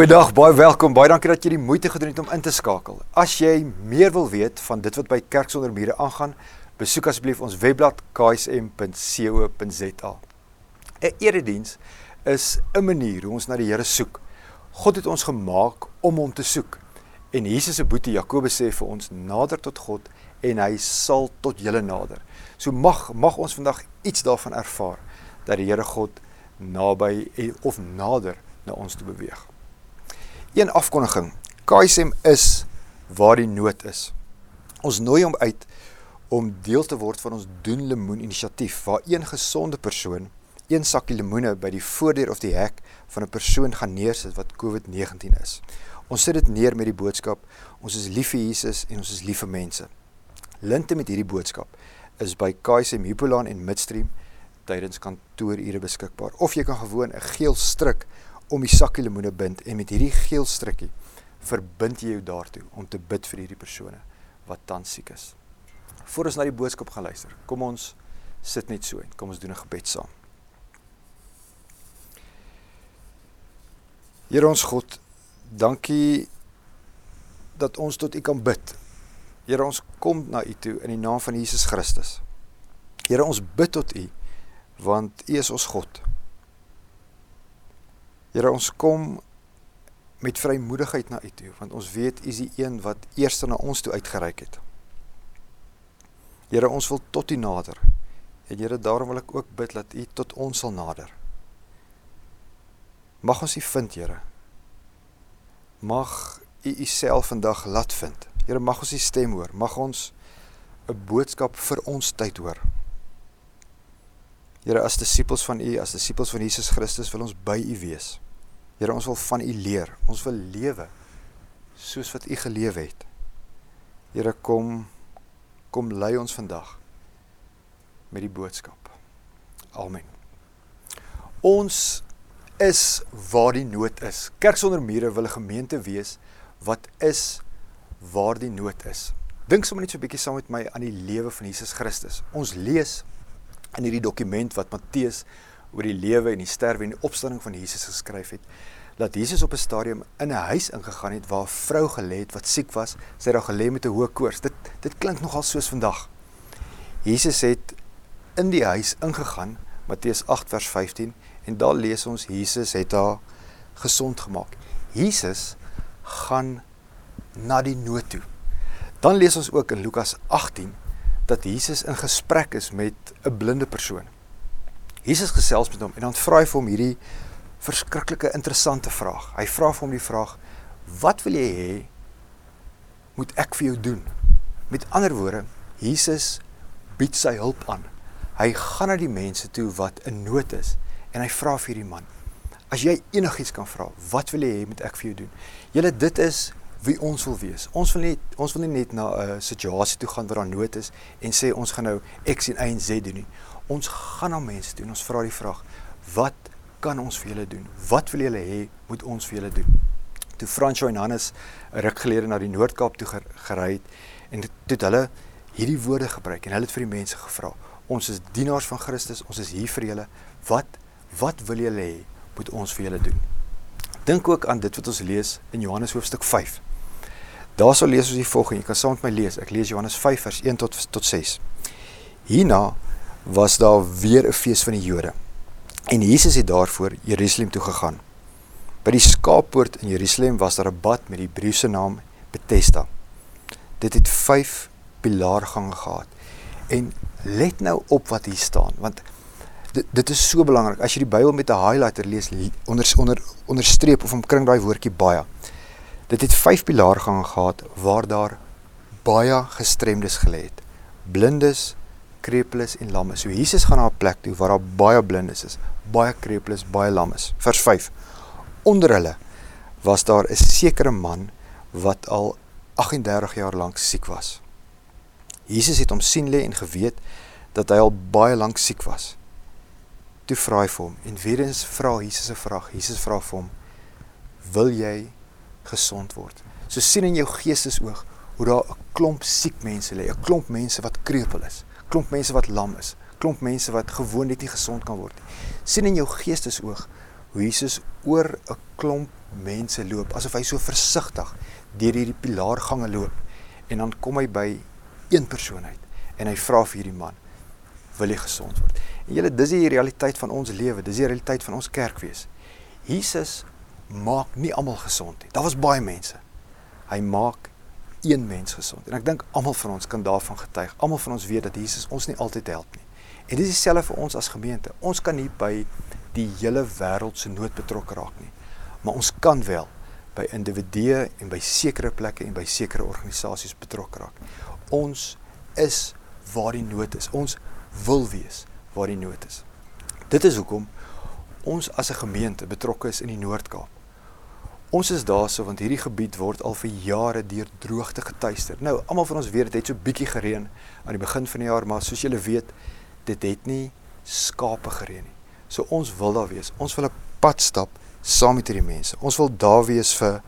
Goeiedag, baie welkom. Baie dankie dat jy die moeite gedoen het om in te skakel. As jy meer wil weet van dit wat by Kerk sonder mure aangaan, besoek asseblief ons webblad ksm.co.za. 'n Erediens is 'n manier hoe ons na die Here soek. God het ons gemaak om hom te soek. En Jesus se boetie Jakobus sê vir ons: "Nader tot God en hy sal tot julle nader." So mag mag ons vandag iets daarvan ervaar dat die Here God naby of nader na ons toe beweeg. Een afkondiging. KSM is waar die nood is. Ons nooi hom uit om deel te word van ons doen lemoen inisiatief waar een gesonde persoon een sakkie lemoene by die voordeur of die hek van 'n persoon gaan neersit wat COVID-19 is. Ons sit dit neer met die boodskap: ons is lief vir Jesus en ons is lief vir mense. Linte met hierdie boodskap is by KSM Hippolaan en Midstream tydens kantoorure beskikbaar of jy kan gewoon 'n geel stryk om die sakkie lemoene bind en met hierdie geel strikkie verbind jy jou daartoe om te bid vir hierdie persone wat tans siek is. Voordat ons na die boodskap gaan luister, kom ons sit net so en kom ons doen 'n gebed saam. Here ons God, dankie dat ons tot U kan bid. Here ons kom na U toe in die naam van Jesus Christus. Here ons bid tot U want U is ons God. Here ons kom met vrymoedigheid na U toe want ons weet U is die een wat eers na ons toe uitgereik het. Here ons wil tot U nader. En Here daarom wil ek ook bid dat U tot ons sal nader. Mag ons U vind, Here. Mag U Uself vandag laat vind. Here mag ons U stem hoor. Mag ons 'n boodskap vir ons tyd hoor. Here as disippels van U, as disippels van Jesus Christus wil ons by U wees. Here ons wil van U leer. Ons wil lewe soos wat U gelewe het. Here kom kom lei ons vandag met die boodskap. Amen. Ons is waar die nood is. Kerk sonder mure wil 'n gemeente wees wat is waar die nood is. Dink sommer net so 'n bietjie saam met my aan die lewe van Jesus Christus. Ons lees in hierdie dokument wat Matteus oor die lewe en die sterwe en die opstanding van Jesus geskryf het, dat Jesus op 'n stadium in 'n huis ingegaan het waar 'n vrou gelê het wat siek was, sy het daar gelê met 'n hoë koors. Dit dit klink nogal soos vandag. Jesus het in die huis ingegaan, Matteus 8 vers 15, en daar lees ons Jesus het haar gesond gemaak. Jesus gaan na die nood toe. Dan lees ons ook in Lukas 18 dat Jesus in gesprek is met 'n blinde persoon. Jesus gesels met hom en dan vra hy vir hom hierdie verskriklike interessante vraag. Hy vra vir hom die vraag: "Wat wil jy hê moet ek vir jou doen?" Met ander woorde, Jesus bied sy hulp aan. Hy gaan na die mense toe wat in nood is en hy vra vir hierdie man: "As jy enigiets kan vra, wat wil jy hê moet ek vir jou doen?" Julle dit is wie ons wil wees. Ons wil net ons wil nie net na 'n uh, situasie toe gaan waar daar nood is en sê ons gaan nou X en Y en Z doen nie. Ons gaan na mense toe en ons vra die vraag: Wat kan ons vir julle doen? Wat wil julle hê moet ons vir julle doen? Toe Fransjo en Hannes 'n ruk gelede na die Noord-Kaap toe gery het en toe het hulle hierdie woorde gebruik en hulle het vir die mense gevra: Ons is dienaars van Christus, ons is hier vir julle. Wat wat wil julle hê moet ons vir julle doen? Dink ook aan dit wat ons lees in Johannes hoofstuk 5. Daar sal lees ons die volgende. Jy kan saam met my lees. Ek lees Johannes 5 vers 1 tot tot 6. Hierna was daar weer 'n fees van die Jode. En Jesus het daarvoor Jerusalem toe gegaan. By die skaappoort in Jerusalem was daar 'n bad met die Hebreëse naam Bethesda. Dit het 5 pilaargange gehad. En let nou op wat hier staan, want dit dit is so belangrik. As jy die Bybel met 'n highlighter lees onder onder onderstreep of omkring daai woordjie baie. Dit het vyf pilaargange gehad waar daar baie gestremdes gelê het. Blindes, krepeles en lammes. So Jesus gaan na 'n plek toe waar daar baie blindes is, baie krepeles, baie lammes. Vers 5. Onder hulle was daar 'n sekere man wat al 38 jaar lank siek was. Jesus het hom sien lê en geweet dat hy al baie lank siek was. Toe vra hy vir hom en weer eens vra Jesus 'n vraag. Jesus vra vir hom: "Wil jy gesond word. So sien in jou geestesoog hoe daar 'n klomp siek mense lê, 'n klomp mense wat krepeel is, klomp mense wat lam is, klomp mense wat gewoon net nie gesond kan word nie. sien in jou geestesoog hoe Jesus oor 'n klomp mense loop asof hy so versigtig deur hierdie pilaargange loop en dan kom hy by een persoon uit en hy vra vir hierdie man wil jy gesond word en julle dis die realiteit van ons lewe dis die realiteit van ons kerk wees Jesus maak nie almal gesond nie daar was baie mense hy maak een mens gesond en ek dink almal van ons kan daarvan getuig almal van ons weet dat Jesus ons nie altyd help nie en dis dieselfde vir ons as gemeente ons kan nie by die hele wêreld se nood betrokke raak nie maar ons kan wel by individue en by sekere plekke en by sekere organisasies betrokke raak. Ons is waar die nood is. Ons wil wees waar die nood is. Dit is hoekom ons as 'n gemeente betrokke is in die Noord-Kaap. Ons is daarso want hierdie gebied word al vir jare deur droogte getuister. Nou, almal van ons weet dit het so bietjie gereën aan die begin van die jaar, maar soos julle weet, dit het nie skape gereën nie. So ons wil daar wees. Ons wil 'n pad stap saam met hierdie mense. Ons wil daar wees vir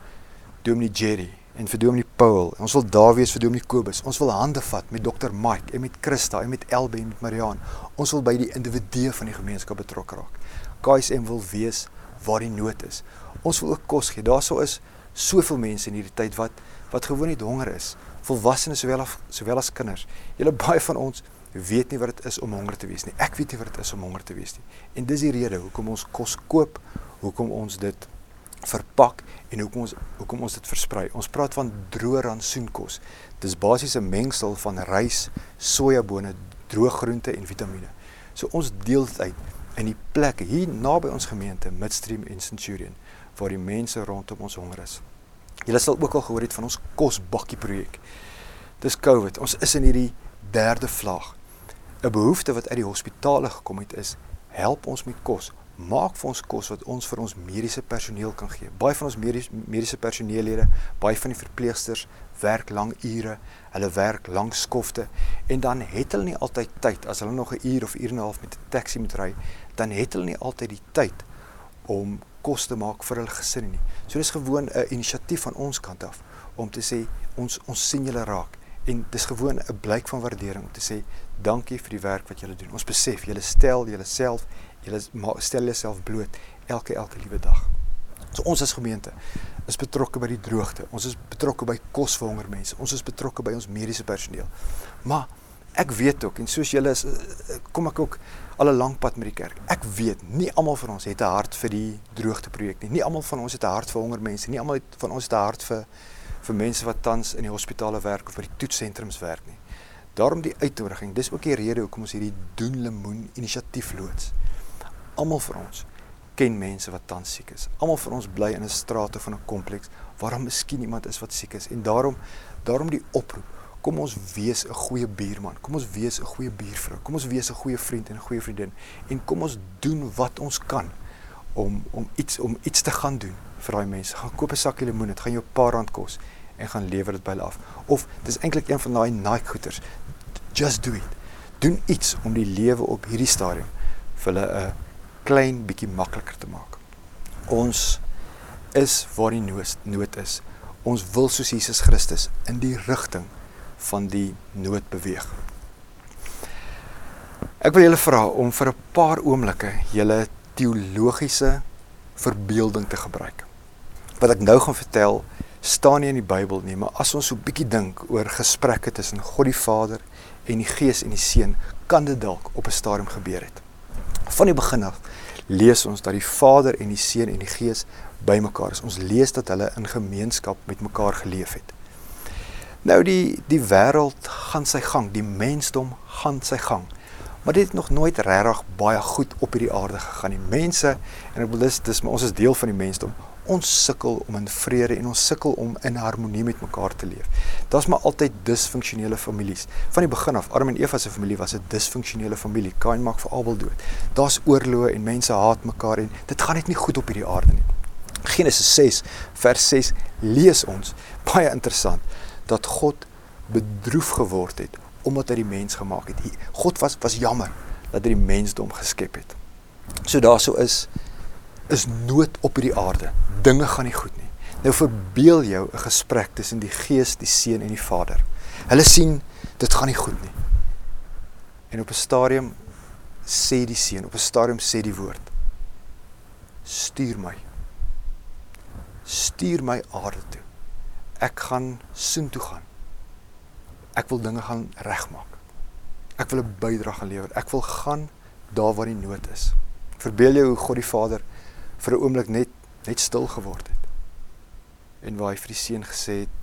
Dominee Jerry en vir Dominee Paul. Ons wil daar wees vir Dominee Kobus. Ons wil hande vat met Dr Mike en met Christa en met Elbe en met Mariaan. Ons wil by die individue van die gemeenskap betrokke raak. KSM wil wees waar die nood is. Ons wil ook kos gee. Daarso is soveel mense in hierdie tyd wat wat gewoon net honger is. Volwassenes sowel as sowel as kinders. Julle baie van ons weet nie wat dit is om honger te wees nie. Ek weet nie wat dit is om honger te wees nie. En dis die rede hoekom ons kos koop hoekom ons dit verpak en hoekom ons hoekom ons dit versprei. Ons praat van droë rantsoenkos. Dis basies 'n mengsel van rys, sojabone, droë groente en vitamiene. So ons deel dit uit in die plekke hier naby ons gemeente Midstream en Centurion waar die mense rondom ons honger is. Julle sal ook al gehoor het van ons kosbakkie projek. Dis COVID. Ons is in hierdie derde vlaag. 'n Behoefte wat uit die hospitale gekom het is, help ons met kos maak vir ons kos wat ons vir ons mediese personeel kan gee. Baie van ons mediese mediese personeellede, baie van die verpleegsters werk lang ure, hulle werk lang skofte en dan het hulle nie altyd tyd as hulle nog 'n uur of uur en 'n half met 'n taxi moet ry, dan het hulle nie altyd die tyd om kos te maak vir hulle gesin nie. So dis gewoon 'n inisiatief van ons kant af om te sê ons ons sien julle raak en dis gewoon 'n blyk van waardering om te sê dankie vir die werk wat julle doen. Ons besef julle stel julleself Julle stel jouself bloot elke elke liewe dag. So ons as gemeente is betrokke by die droogte. Ons is betrokke by kos vir honger mense. Ons is betrokke by ons mediese personeel. Maar ek weet ook en soos julle is eh, kom ek ook al 'n lank pad met die kerk. Ek weet nie almal van ons het 'n hart vir die droogte projek nie. Nie almal van ons het 'n hart vir honger mense nie. Almal van ons het 'n hart vir vir mense wat tans in die hospitale werk of by die toetsentrums werk nie. Daarom die uitnodiging. Dis ook die rede hoekom ons hierdie doen lemoen inisiatief loods. Almal van ons ken mense wat tans siek is. Almal van ons bly in 'n straat of in 'n kompleks waar daar miskien iemand is wat siek is en daarom daarom die oproep. Kom ons wees 'n goeie buurman. Kom ons wees 'n goeie buurvrou. Kom ons wees 'n goeie vriend en 'n goeie vriendin en kom ons doen wat ons kan om om iets om iets te gaan doen vir daai mense. Gaan koop 'n sakkie lemoen, dit gaan jou 'n paar rand kos en gaan lewer dit by hulle af. Of dis eintlik een van daai Nike goeders. Just do it. Doen iets om die lewe op hierdie stadium vir hulle 'n uh, klein bietjie makliker te maak. Ons is waar die nood nood is. Ons wil soos Jesus Christus in die rigting van die nood beweeg. Ek wil julle vra om vir 'n paar oomblikke julle teologiese verbeelding te gebruik. Wat ek nou gaan vertel, staan nie in die Bybel nie, maar as ons so 'n bietjie dink oor gesprekke tussen God die Vader en die Gees en die Seun, kan dit dalk op 'n stadium gebeur het. Van die begin af lees ons dat die Vader en die Seun en die Gees bymekaar is. Ons lees dat hulle in gemeenskap met mekaar geleef het. Nou die die wêreld gaan sy gang, die mensdom gaan sy gang. Maar dit het nog nooit regtig baie goed op hierdie aarde gegaan nie. Mense en ek wil dis dis maar ons is deel van die mensdom ons sukkel om in vrede en ons sukkel om in harmonie met mekaar te leef. Daar's maar altyd disfunksionele families. Van die begin af, Adam en Eva se familie was 'n disfunksionele familie. Kain maak vir Abel dood. Daar's oorloë en mense haat mekaar en dit gaan net nie goed op hierdie aarde nie. Genesis 6 vers 6 lees ons baie interessant dat God bedroef geword het omdat hy die mens gemaak het. God was was jammer dat hy die mensdom geskep het. So daarso is is nood op hierdie aarde. Dinge gaan nie goed nie. Nou verbeel jou 'n gesprek tussen die Gees, die Seun en die Vader. Hulle sien dit gaan nie goed nie. En op 'n stadium sê die Seun, op 'n stadium sê die woord. stuur my. Stuur my aarde toe. Ek gaan soen toe gaan. Ek wil dinge gaan regmaak. Ek wil 'n bydrae gaan lewer. Ek wil gaan daar waar die nood is. Verbeel jou hoe God die Vader vir 'n oomblik net net stil geword het. En waar hy vir die seun gesê het: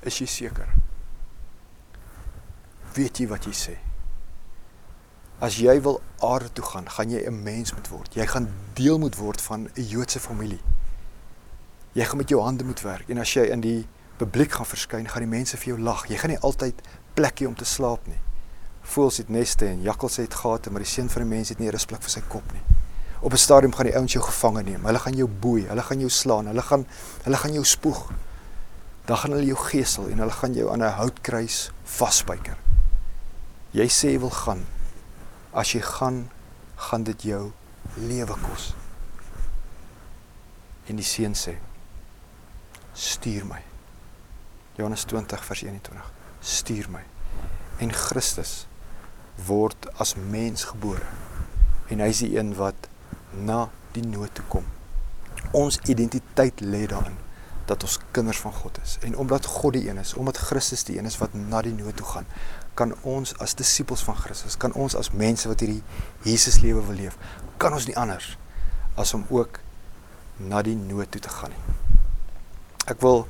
"Is jy seker? Weet jy wat jy sê?" As jy wil aarde toe gaan, gaan jy 'n mens moet word. Jy gaan deel moet word van 'n Joodse familie. Jy gaan met jou hande moet werk en as jy in die publiek gaan verskyn, gaan die mense vir jou lag. Jy gaan nie altyd plekkie om te slaap nie. Voëls het neste en jakkals het gate, maar die seun van die mens het nie 'n rusplek vir sy kop nie. Op 'n stadium gaan die ouens jou gevange neem. Hulle gaan jou boei, hulle gaan jou slaan, hulle gaan hulle gaan jou spoeg. Dan gaan hulle jou gesel en hulle gaan jou aan 'n houtkruis vasspyker. Jy sê jy wil gaan, as jy gaan, gaan dit jou lewe kos. En die seun sê: Stuur my. Johannes 20 vers 21. Stuur my. En Christus word as mens gebore. En hy is die een wat na die nood toe kom. Ons identiteit lê daarin dat ons kinders van God is. En omdat God die een is, omdat Christus die een is wat na die nood toe gaan, kan ons as disippels van Christus, kan ons as mense wat hierdie Jesus lewe wil leef, kan ons nie anders as om ook na die nood toe te gaan nie. Ek wil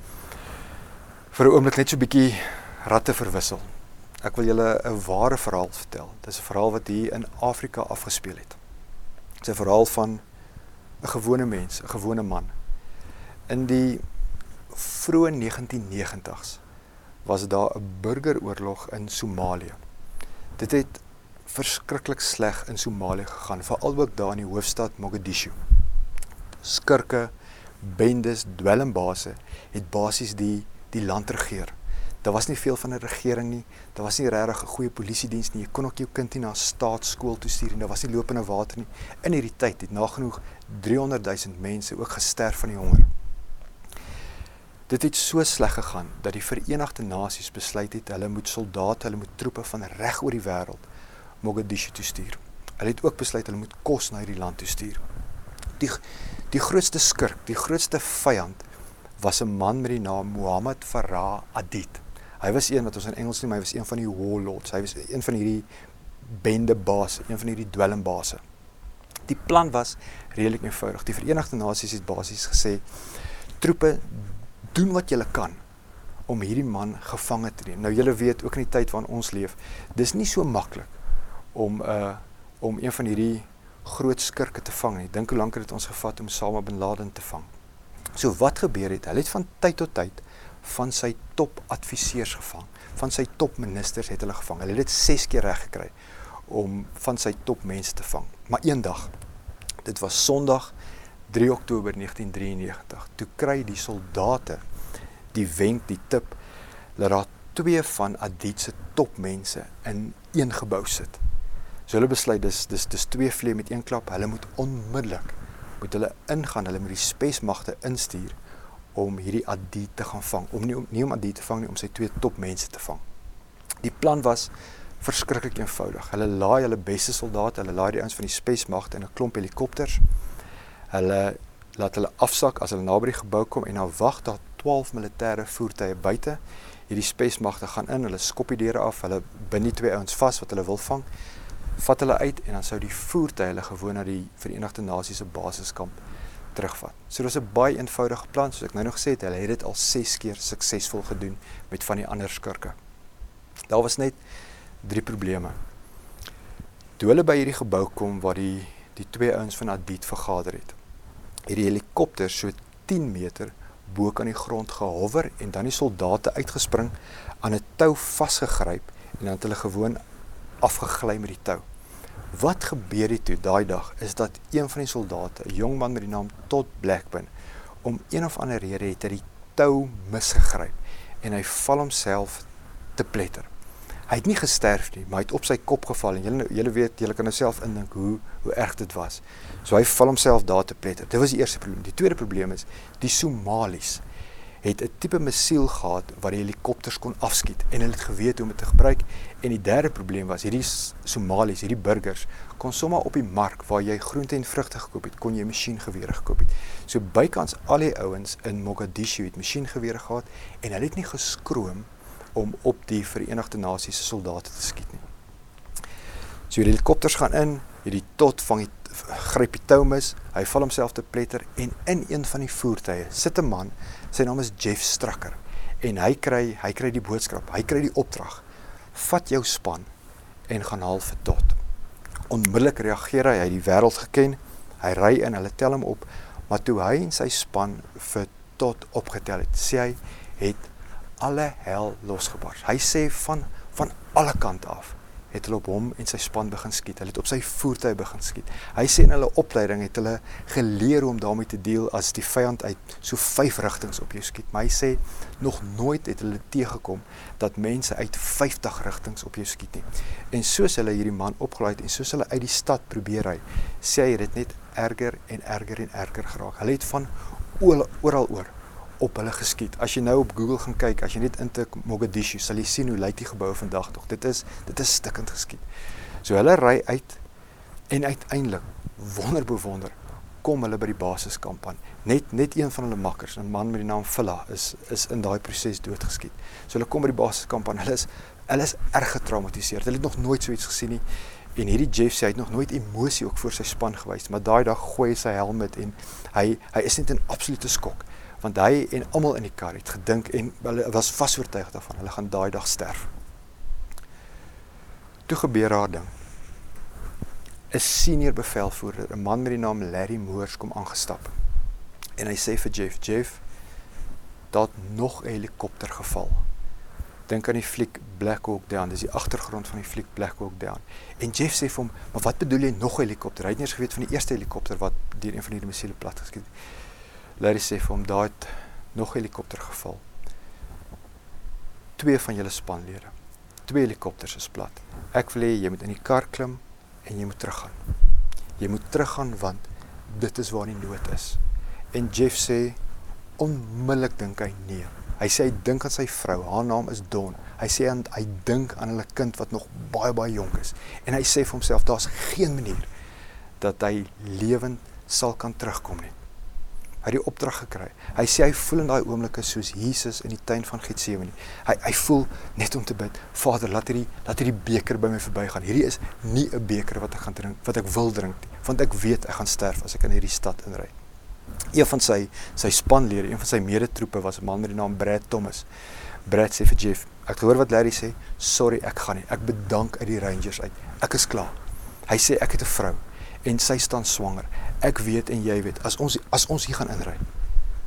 vir 'n oomblik net so 'n bietjie ratte verwissel. Ek wil julle 'n ware verhaal vertel. Dit is 'n verhaal wat hier in Afrika afgespeel het. Dit is 'n verhaal van 'n gewone mens, 'n gewone man. In die vroeë 1990s was daar 'n burgeroorlog in Somalië. Dit het verskriklik sleg in Somalië gegaan, veral ook daar in die hoofstad Mogadishu. Skurke, bendes, dwelmbase het basies die die land regeer. Daar was nie veel van 'n regering nie. Daar was nie regtig 'n goeie polisie diens nie. Jy kon ook jou kind nie na staatsskool toe stuur en daar was nie lopende water nie. In hierdie tyd het nagenoeg 300 000 mense ook gesterf van die honger. Dit het so sleg gegaan dat die Verenigde Nasies besluit het hulle moet soldate, hulle moet troepe van reg oor die wêreld Mogadishu toe stuur. Hulle het ook besluit hulle moet kos na hierdie land toe stuur. Die die grootste skurk, die grootste vyand was 'n man met die naam Muhammad Farah Adid. Hy was een wat ons in Engels noem, hy was een van die warlords. Hy was een van hierdie bendebaas, een van hierdie dwelmbase. Die plan was redelik eenvoudig. Die Verenigde Nasies het basies gesê troepe doen wat julle kan om hierdie man gevange te neem. Nou julle weet ook in die tyd waarin ons leef, dis nie so maklik om 'n uh, om een van hierdie groot skurke te vang nie. Dink hoe lank het dit ons gevat om Osama bin Laden te vang. So wat gebeur het? Hulle het van tyd tot tyd van sy top adviseurs gevang. Van sy top ministers het hulle gevang. Hulle het dit 6 keer reg gekry om van sy top mense te vang. Maar eendag, dit was Sondag 3 Oktober 1993. Toe kry die soldate die wenk, die tip dat daar twee van Adit se topmense in een gebou sit. So hulle besluit dis dis dis twee vlee met een klap. Hulle moet onmiddellik moet hulle ingaan, hulle moet die spesmagte instuur om hierdie Adit te gaan vang. Om nie om nie om Adit te vang nie, om sy twee topmense te vang. Die plan was verskriklik eenvoudig. Hulle laai hulle beste soldate, hulle laai die ouens van die spesmagte in 'n klomp helikopters Hulle laat hulle afsak as hulle naby die gebou kom en dan wag daar 12 militêre voertuie buite. Hierdie spesmagte gaan in, hulle skop die deure af, hulle bind die twee ouens vas wat hulle wil vang. Vat hulle uit en dan sou die voertuie hulle gewoon na die Verenigde Nasies se basiskamp terugvat. So dit was 'n baie eenvoudige plan soos ek nou nog gesê het, hulle het dit al 6 keer suksesvol gedoen met van die ander skurke. Daar was net drie probleme. Toe hulle by hierdie gebou kom waar die die twee ouens van Adit vergader het hierdie helikopter so 10 meter bo kan die grond gehover en dan die soldate uitgespring aan 'n tou vasgegryp en dan het hulle gewoon afgegly met die tou. Wat gebeur het toe daai dag is dat een van die soldate, 'n jong man met die naam Todd Blackburn, om een of ander rede het hy die tou misgegryp en hy val homself te pletter. Hy het nie gesterf nie, maar hy het op sy kop geval en julle julle weet, julle kan nou self indink hoe hoe erg dit was. So hy val homself daar te pletter. Dit was die eerste probleem. Die tweede probleem is die Somalis het 'n tipe missiel gehad wat die helikopters kon afskiet en hulle het geweet hoe om dit te gebruik. En die derde probleem was hierdie Somaliërs, hierdie burgers kon sommer op die mark waar jy groente en vrugte gekoop het, kon jy masjiengewere gekoop het. So bykans al die ouens in Mogadishu het masjiengewere gehad en hulle het nie geskroom om op die Verenigde Nasies se soldate te skiet nie. So die helikopters gaan in, hierdie tot vang die gryp die tou mis, hy val homself te pletter en in een van die voertuie sit 'n man, sy naam is Jeff Strakker en hy kry hy kry die boodskap, hy kry die opdrag. Vat jou span en gaan haal vir tot. Onmiddellik reageer hy, hy het die wêreld geken. Hy ry in, hulle tel hom op, maar toe hy en sy span vir tot opgetel het, sê hy het alle hel losgebars. Hy sê van van alle kante af het hulle op hom en sy span begin skiet. Hulle het op sy voertuig begin skiet. Hy sê in hulle opleiding het hulle geleer hoe om daarmee te deel as die vyand uit so vyf rigtings op jou skiet. Maar hy sê nog nooit het hulle teëgekom dat mense uit 50 rigtings op jou skiet nie. En soos hulle hierdie man opgelei het en soos hulle uit die stad probeer ry, sê hy dit net erger en erger en erger geraak. Hulle het van oral oor op hulle geskiet. As jy nou op Google gaan kyk, as jy net intik Mogadishu, sal jy sien hoe lyk die gebou vandag tog. Dit is dit is stikkend geskiet. So hulle ry uit en uiteindelik wonderbewonder kom hulle by die basiskamp aan. Net net een van hulle makkers, 'n man met die naam Villa, is is in daai proses doodgeskiet. So hulle kom by die basiskamp aan. Hulle is hulle is erg getraumatiseer. Hulle het nog nooit so iets gesien nie. En hierdie Jeff sê hy het nog nooit emosie ook voor sy span gewys, maar daai dag gooi hy sy helm en hy hy is net in absolute skok want hy en almal in die kar het gedink en hulle was vas oortuig daarvan hulle gaan daai dag sterf. Toe gebeur haar ding. 'n Senior bevelvoerder, 'n man met die naam Larry Moores kom aangestap. En hy sê vir Jeff, Jeff, daar nog 'n helikopter geval. Dink aan die fliek Black Hawk Down, dis die agtergrond van die fliek Black Hawk Down. En Jeff sê vir hom, "Maar wat bedoel jy nog 'n helikopter? Hy het nie eens geweet van die eerste helikopter wat deur een van hierdie missiele plat geskiet het." Larry sê vir hom daai nog helikopter geval. Twee van julle spanlede. Twee helikopters is plat. Ek wil hê jy moet in die kar klim en jy moet teruggaan. Jy moet teruggaan want dit is waar die nood is. En Jeff sê onmiddellik dink hy nee. Hy sê hy dink aan sy vrou. Haar naam is Don. Hy sê aan hy dink aan hulle kind wat nog baie baie jonk is. En hy sê vir homself daar's geen manier dat hy lewend sal kan terugkom nie. Hy het die opdrag gekry. Hy sê hy voel in daai oomblikke soos Jesus in die tuin van Getsemane. Hy hy voel net om te bid, Vader, laat hierdie laat hierdie beker by my verbygaan. Hierdie is nie 'n beker wat ek gaan drink, wat ek wil drink nie, want ek weet ek gaan sterf as ek in hierdie stad inry. Een van sy sy spanlede, een van sy medetroepe was 'n man met die naam Brad Thomas. Brad sê vir Jeff, ek gehoor wat Larry sê. Sorry, ek gaan nie. Ek bedank uit die Rangers uit. Ek is klaar. Hy sê ek het 'n vrou en sy staan swanger ek weet en jy weet as ons as ons hier gaan inry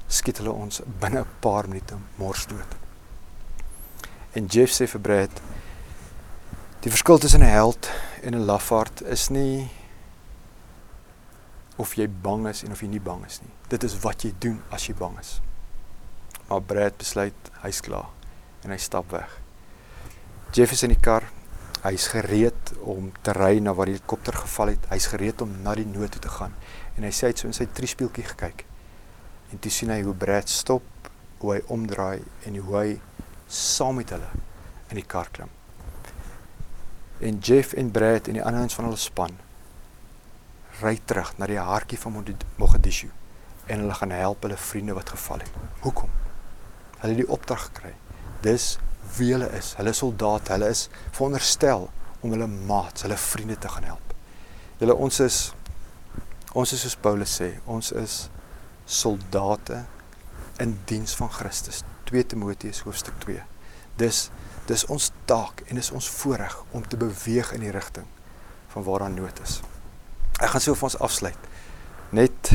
skiet hulle ons binne 'n paar minute mors dood. En Jeff sê vir Brad die verskil tussen 'n held en 'n lafaard is nie of jy bang is en of jy nie bang is nie. Dit is wat jy doen as jy bang is. Maar Brad besluit hy's klaar en hy stap weg. Jeff is in die kar Hy's gereed om te ry na waar die helikopter geval het. Hy's gereed om na die nood toe te gaan. En hy sê hy het so in sy triespieeltjie gekyk. En toe sien hy hoe Brad stop, hoe hy omdraai en hoe hy saam met hulle in die kar klim. En Jeff en Brad en die ander ouens van hulle span ry terug na die hartjie van Mogadishu en hulle gaan help hulle vriende wat geval het. Hoekom? Hulle het die opdrag gekry. Dis wie hulle is. Hulle soldate, hulle is veronderstel om hulle maats, hulle vriende te gaan help. Julle ons is ons is soos Paulus sê, ons is soldate in diens van Christus. 2 Timoteus hoofstuk 2. Dis dis ons taak en is ons voorreg om te beweeg in die rigting van waaraan nood is. Ek gaan so vir ons afsluit. Net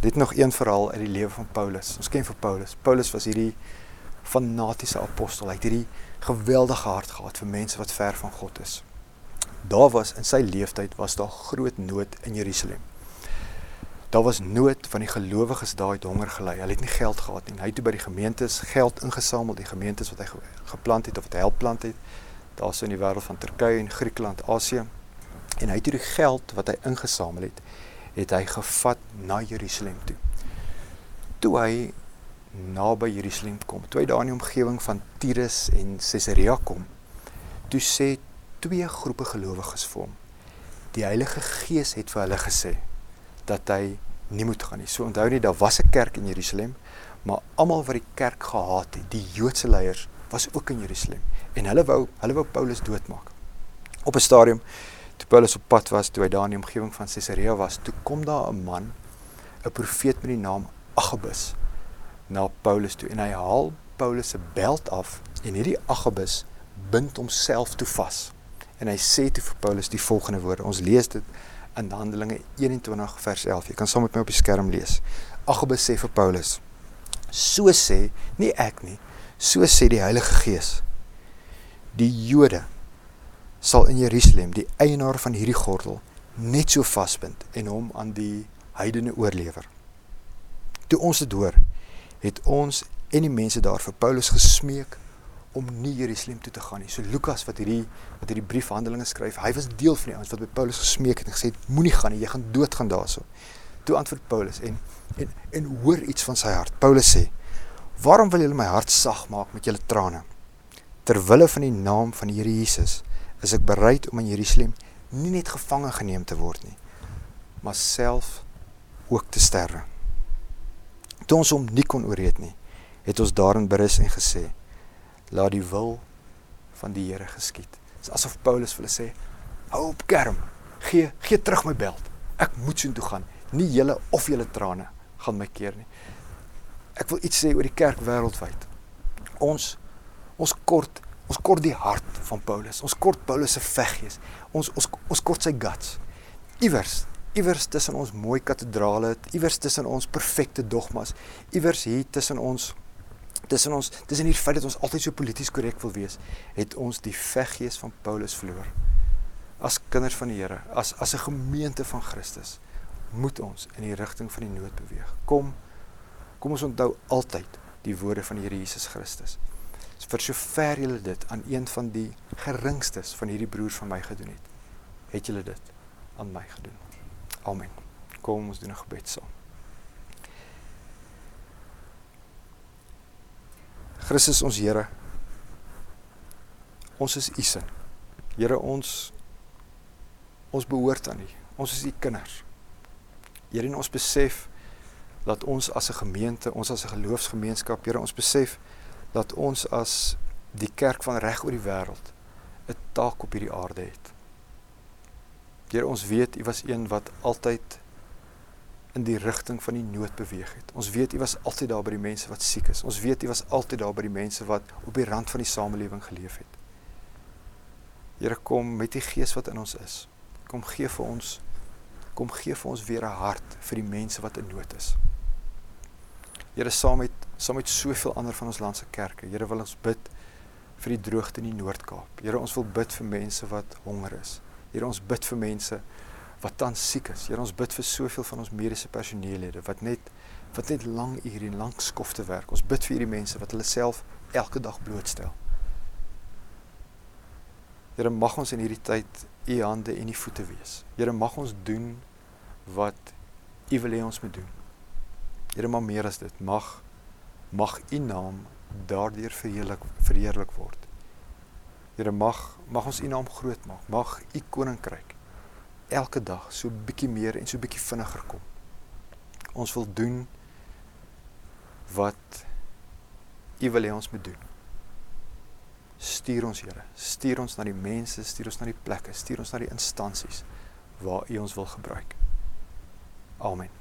net nog een verhaal uit die lewe van Paulus. Ons ken vir Paulus. Paulus was hierdie fanatiese apostel. Hy het hierdie geweldige hart gehad vir mense wat ver van God is. Daar was in sy lewenstyd was daar groot nood in Jerusalem. Daar was nood van die gelowiges daai het honger gely. Hulle het nie geld gehad nie. Hy het toe by die gemeentes geld ingesamel, die gemeentes wat hy geplant het of wat hy help plant het. Daarso in die wêreld van Turkye en Griekeland, Asië. En hy het hierdie geld wat hy ingesamel het, het hy gevat na Jerusalem toe. Toe hy naby Jerusalem kom, toe hy daar in die omgewing van Tyrus en Caesarea kom, toe sê twee groepe gelowiges vir hom. Die Heilige Gees het vir hulle gesê dat hy nie moet gaan nie. So onthou net daar was 'n kerk in Jerusalem, maar almal wat die kerk gehaat het, die Joodse leiers, was ook in Jerusalem en hulle wou hulle wou Paulus doodmaak. Op 'n stadium toe Paulus op pad was, toe hy daar in die omgewing van Caesarea was, toe kom daar 'n man, 'n profeet met die naam Agabus na Paulus toe en hy haal Paulus se beld af en hierdie Agabus bind homself toe vas. En hy sê toe vir Paulus die volgende woorde. Ons lees dit in Handelinge 21 vers 11. Jy kan saam met my op die skerm lees. Agabus sê vir Paulus: "So sê nie ek nie, so sê die Heilige Gees. Die Jode sal in Jerusalem die eienaar van hierdie gordel net so vasbind en hom aan die heidene oorlewer." Toe ons dit hoor, het ons en die mense daar vir Paulus gesmeek om nie Jerusalem toe te gaan nie. So Lukas wat hierdie wat hierdie brief Handelinge skryf, hy was deel van die ouens wat by Paulus gesmeek het en gesê het moenie gaan nie, jy gaan doodgaan daarso. Toe antwoord Paulus en en en hoor iets van sy hart. Paulus sê: "Waarom wil julle my hart sag maak met julle trane? Terwille van die naam van die Here Jesus is ek bereid om in Jerusalem nie net gevange geneem te word nie, maar self ook te sterwe." Toe ons hom nie kon ooreed nie, het ons daarin berus en gesê: laat die wil van die Here geskied. Dit is asof Paulus vir hulle sê: "Hou op kerm. Gee gee terug my beld. Ek moet soontoe gaan. Nie julle of julle trane gaan my keer nie." Ek wil iets sê oor die kerk wêreldwyd. Ons ons kort ons kort die hart van Paulus. Ons kort Paulus se veggees. Ons ons ons kort sy guts. Iewers iewers tussen ons mooi katedrale, iewers tussen ons perfekte dogmas, iewers hier tussen ons tussen ons tussen hier feit dat ons altyd so polities korrek wil wees, het ons die veggees van Paulus verloor. As kinders van die Here, as as 'n gemeente van Christus, moet ons in die rigting van die nood beweeg. Kom kom ons onthou altyd die woorde van die Here Jesus Christus. Vir sover julle dit aan een van die geringstes van hierdie broers van my gedoen het, het julle dit aan my gedoen. Amen. Kom ons doen 'n gebed saam. Christus ons Here. Ons is u se. Here ons ons behoort aan u. Ons is u kinders. Here en ons besef dat ons as 'n gemeente, ons as 'n geloofsgemeenskap, Here ons besef dat ons as die kerk van reg oor die wêreld 'n taak op hierdie aarde het. Here ons weet u was een wat altyd in die rigting van die nood beweeg het. Ons weet U was altyd daar by die mense wat siek is. Ons weet U was altyd daar by die mense wat op die rand van die samelewing geleef het. Here kom met die gees wat in ons is. Kom gee vir ons kom gee vir ons weer 'n hart vir die mense wat in nood is. Here saam met saam met soveel ander van ons land se kerke. Here wil ons bid vir die droogte in die Noord-Kaap. Here ons wil bid vir mense wat honger is. Here ons bid vir mense wat tans siek is. Here ons bid vir soveel van ons mediese personeellede wat net wat net lang ure en lank skofte werk. Ons bid vir hierdie mense wat hulle self elke dag blootstel. Here mag ons in hierdie tyd u hande en u voete wees. Here mag ons doen wat u wil hê ons moet doen. Here maar meer as dit mag mag u naam daardeur verheerlik verheerlik word. Here mag mag ons u naam groot maak. Mag u koninkryk elke dag so bietjie meer en so bietjie vinniger kom. Ons wil doen wat U wil hê ons moet doen. Stuur ons Here, stuur ons na die mense, stuur ons na die plekke, stuur ons na die instansies waar U ons wil gebruik. Amen.